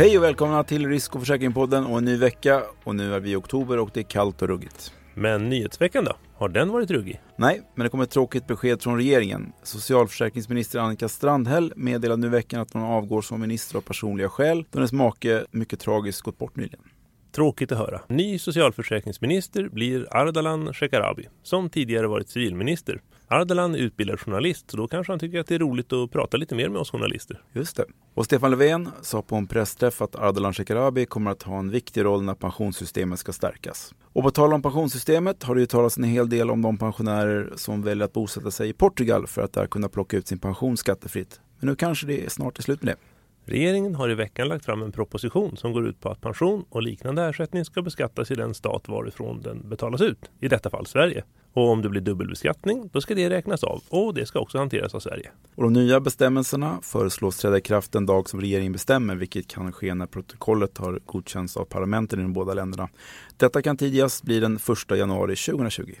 Hej och välkomna till Risk och försäkringspodden och en ny vecka. Och nu är vi i oktober och det är kallt och ruggigt. Men nyhetsveckan då? Har den varit ruggig? Nej, men det kom ett tråkigt besked från regeringen. Socialförsäkringsminister Annika Strandhäll meddelade nu i veckan att hon avgår som minister av personliga skäl då hennes make mycket tragiskt gått bort nyligen. Tråkigt att höra. Ny socialförsäkringsminister blir Ardalan Shekarabi, som tidigare varit civilminister. Ardalan är utbildad journalist, så då kanske han tycker att det är roligt att prata lite mer med oss journalister. Just det. Och Stefan Löfven sa på en pressträff att Ardalan Shekarabi kommer att ha en viktig roll när pensionssystemet ska stärkas. Och på tal om pensionssystemet har det ju talats en hel del om de pensionärer som väljer att bosätta sig i Portugal för att där kunna plocka ut sin pension skattefritt. Men nu kanske det är snart är slut med det. Regeringen har i veckan lagt fram en proposition som går ut på att pension och liknande ersättning ska beskattas i den stat varifrån den betalas ut, i detta fall Sverige. Och om det blir dubbelbeskattning, då ska det räknas av och det ska också hanteras av Sverige. Och de nya bestämmelserna föreslås träda i kraft den dag som regeringen bestämmer, vilket kan ske när protokollet har godkänts av parlamenten i de båda länderna. Detta kan tidigast bli den 1 januari 2020.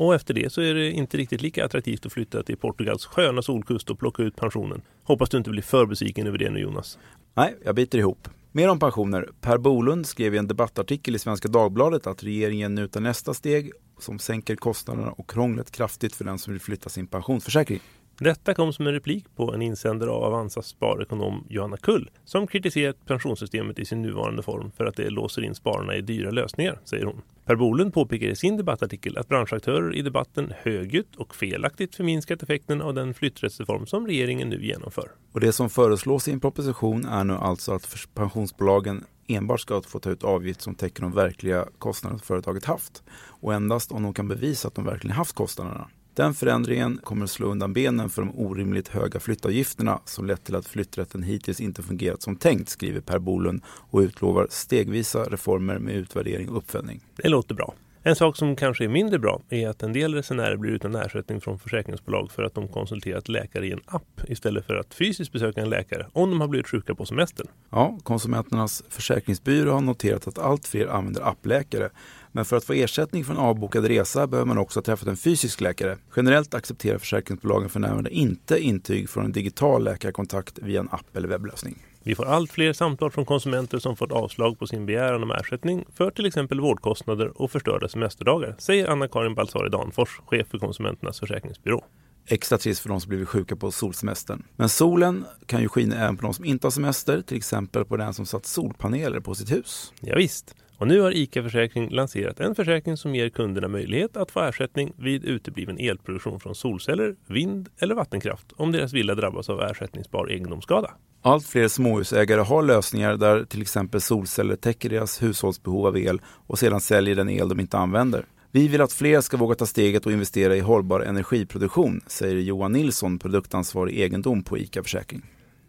Och efter det så är det inte riktigt lika attraktivt att flytta till Portugals sköna solkust och plocka ut pensionen. Hoppas du inte blir för besviken över det nu Jonas. Nej, jag biter ihop. Mer om pensioner. Per Bolund skrev i en debattartikel i Svenska Dagbladet att regeringen nu tar nästa steg som sänker kostnaderna och krånglet kraftigt för den som vill flytta sin pensionsförsäkring. Detta kom som en replik på en insändare av Avanzas sparekonom Johanna Kull som kritiserat pensionssystemet i sin nuvarande form för att det låser in spararna i dyra lösningar, säger hon. Per Bolund påpekar i sin debattartikel att branschaktörer i debatten högljutt och felaktigt förminskat effekten av den flytträttsreform som regeringen nu genomför. Och det som föreslås i en proposition är nu alltså att pensionsbolagen enbart ska få ta ut avgift som täcker de verkliga kostnader företaget haft och endast om de kan bevisa att de verkligen haft kostnaderna. Den förändringen kommer att slå undan benen för de orimligt höga flyttavgifterna som lett till att flytträtten hittills inte fungerat som tänkt, skriver Per Bolund och utlovar stegvisa reformer med utvärdering och uppföljning. Det låter bra. En sak som kanske är mindre bra är att en del resenärer blir utan ersättning från försäkringsbolag för att de konsulterat läkare i en app istället för att fysiskt besöka en läkare om de har blivit sjuka på semestern. Ja, Konsumenternas försäkringsbyrå har noterat att allt fler använder appläkare. Men för att få ersättning för en avbokad resa behöver man också ha träffat en fysisk läkare. Generellt accepterar försäkringsbolagen för närvarande inte intyg från en digital läkarkontakt via en app eller webblösning. Vi får allt fler samtal från konsumenter som fått avslag på sin begäran om ersättning för till exempel vårdkostnader och förstörda semesterdagar, säger Anna-Karin Balsari Danfors, chef för Konsumenternas försäkringsbyrå. Extra trist för de som blivit sjuka på solsemestern. Men solen kan ju skina även på de som inte har semester, till exempel på den som satt solpaneler på sitt hus. Ja, visst. Och nu har ICA Försäkring lanserat en försäkring som ger kunderna möjlighet att få ersättning vid utebliven elproduktion från solceller, vind eller vattenkraft om deras villa drabbas av ersättningsbar egendomsskada. Allt fler småhusägare har lösningar där till exempel solceller täcker deras hushållsbehov av el och sedan säljer den el de inte använder. Vi vill att fler ska våga ta steget och investera i hållbar energiproduktion, säger Johan Nilsson, produktansvarig egendom på ICA Försäkring.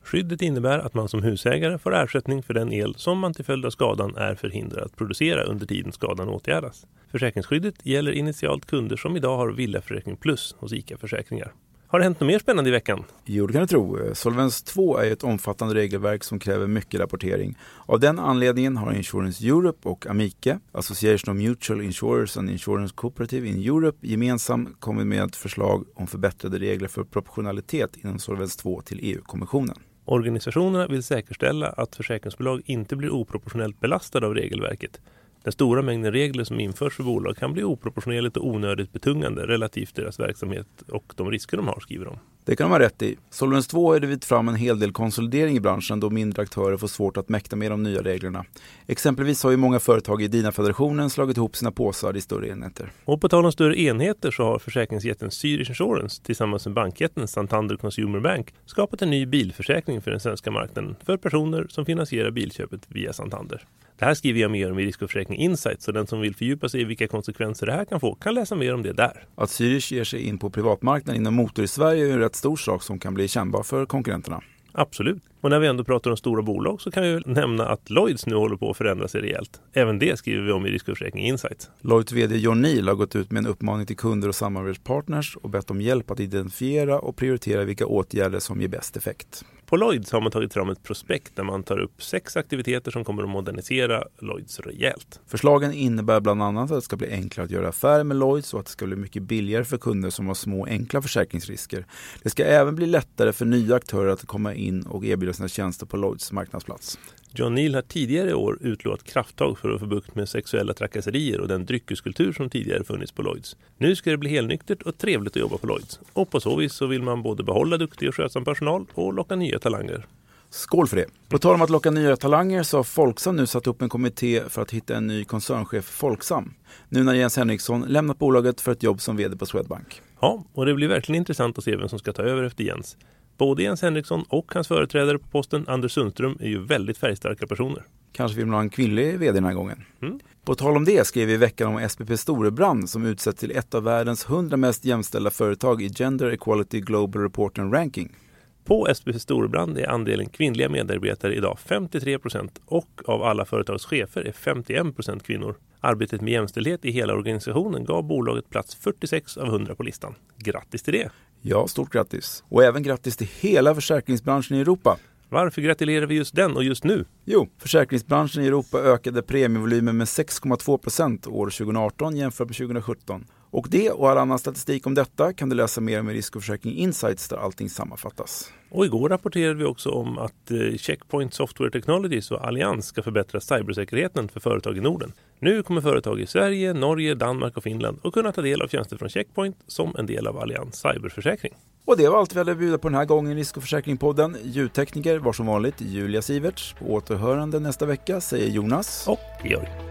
Skyddet innebär att man som husägare får ersättning för den el som man till följd av skadan är förhindrad att producera under tiden skadan åtgärdas. Försäkringsskyddet gäller initialt kunder som idag har Villaförsäkring Plus hos ICA Försäkringar. Har det hänt något mer spännande i veckan? Jo, det kan du tro. Solvens 2 är ett omfattande regelverk som kräver mycket rapportering. Av den anledningen har Insurance Europe och Amike, Association of Mutual Insurers and Insurance Cooperative in Europe, gemensamt kommit med ett förslag om förbättrade regler för proportionalitet inom Solvens 2 till EU-kommissionen. Organisationerna vill säkerställa att försäkringsbolag inte blir oproportionellt belastade av regelverket. Den stora mängden regler som införs för bolag kan bli oproportionerligt och onödigt betungande relativt deras verksamhet och de risker de har, skriver de. Det kan de ha rätt i. Solvens 2 har drivit fram en hel del konsolidering i branschen då mindre aktörer får svårt att mäkta med de nya reglerna. Exempelvis har ju många företag i DINA-federationen slagit ihop sina påsar i större enheter. Och på tal om större enheter så har försäkringsjätten Zürich Insurance tillsammans med bankjätten Santander Consumer Bank skapat en ny bilförsäkring för den svenska marknaden för personer som finansierar bilköpet via Santander. Det här skriver jag mer om i Risk och försäkring Insight så den som vill fördjupa sig i vilka konsekvenser det här kan få kan läsa mer om det där. Att Zürich ger sig in på privatmarknaden inom motor i Sverige är rätt stor sak som kan bli kännbar för konkurrenterna. Absolut. Och när vi ändå pratar om stora bolag så kan vi nämna att Lloyds nu håller på att förändra sig rejält. Även det skriver vi om i Risk och försäkring Insight. Lloyds VD John Neal har gått ut med en uppmaning till kunder och samarbetspartners och bett om hjälp att identifiera och prioritera vilka åtgärder som ger bäst effekt. På Lloyds har man tagit fram ett prospekt där man tar upp sex aktiviteter som kommer att modernisera Lloyds rejält. Förslagen innebär bland annat att det ska bli enklare att göra affärer med Lloyds och att det ska bli mycket billigare för kunder som har små enkla försäkringsrisker. Det ska även bli lättare för nya aktörer att komma in och erbjuda sina tjänster på Lloyds marknadsplats. John Neal har tidigare i år utlovat krafttag för att få bukt med sexuella trakasserier och den dryckeskultur som tidigare funnits på Lloyds. Nu ska det bli helnyktert och trevligt att jobba på Lloyds. Och på så vis så vill man både behålla duktig och skötsam personal och locka nya talanger. Skål för det! På tal om att locka nya talanger så har Folksam nu satt upp en kommitté för att hitta en ny koncernchef för Folksam. Nu när Jens Henriksson lämnat bolaget för ett jobb som vd på Swedbank. Ja, och det blir verkligen intressant att se vem som ska ta över efter Jens. Både Jens Henriksson och hans företrädare på posten, Anders Sundström, är ju väldigt färgstarka personer. Kanske vill man ha en kvinnlig vd den här gången. Mm. På tal om det skrev vi i veckan om SPP Storebrand som utsetts till ett av världens 100 mest jämställda företag i Gender Equality Global Report and Ranking. På SPP Storebrand är andelen kvinnliga medarbetare idag 53 procent och av alla företags chefer är 51 procent kvinnor. Arbetet med jämställdhet i hela organisationen gav bolaget plats 46 av 100 på listan. Grattis till det! Ja, stort grattis! Och även grattis till hela försäkringsbranschen i Europa. Varför gratulerar vi just den och just nu? Jo, försäkringsbranschen i Europa ökade premievolymen med 6,2 procent år 2018 jämfört med 2017. Och det och all annan statistik om detta kan du läsa mer om i Risk och försäkring Insights där allting sammanfattas. Och igår rapporterade vi också om att eh, Checkpoint Software Technologies och Allians ska förbättra cybersäkerheten för företag i Norden. Nu kommer företag i Sverige, Norge, Danmark och Finland att kunna ta del av tjänster från Checkpoint som en del av Allians cyberförsäkring. Och det var allt vi hade att bjuda på den här gången i Risk och. Ljudtekniker var som vanligt Julia Siverts. På återhörande nästa vecka säger Jonas och Georg.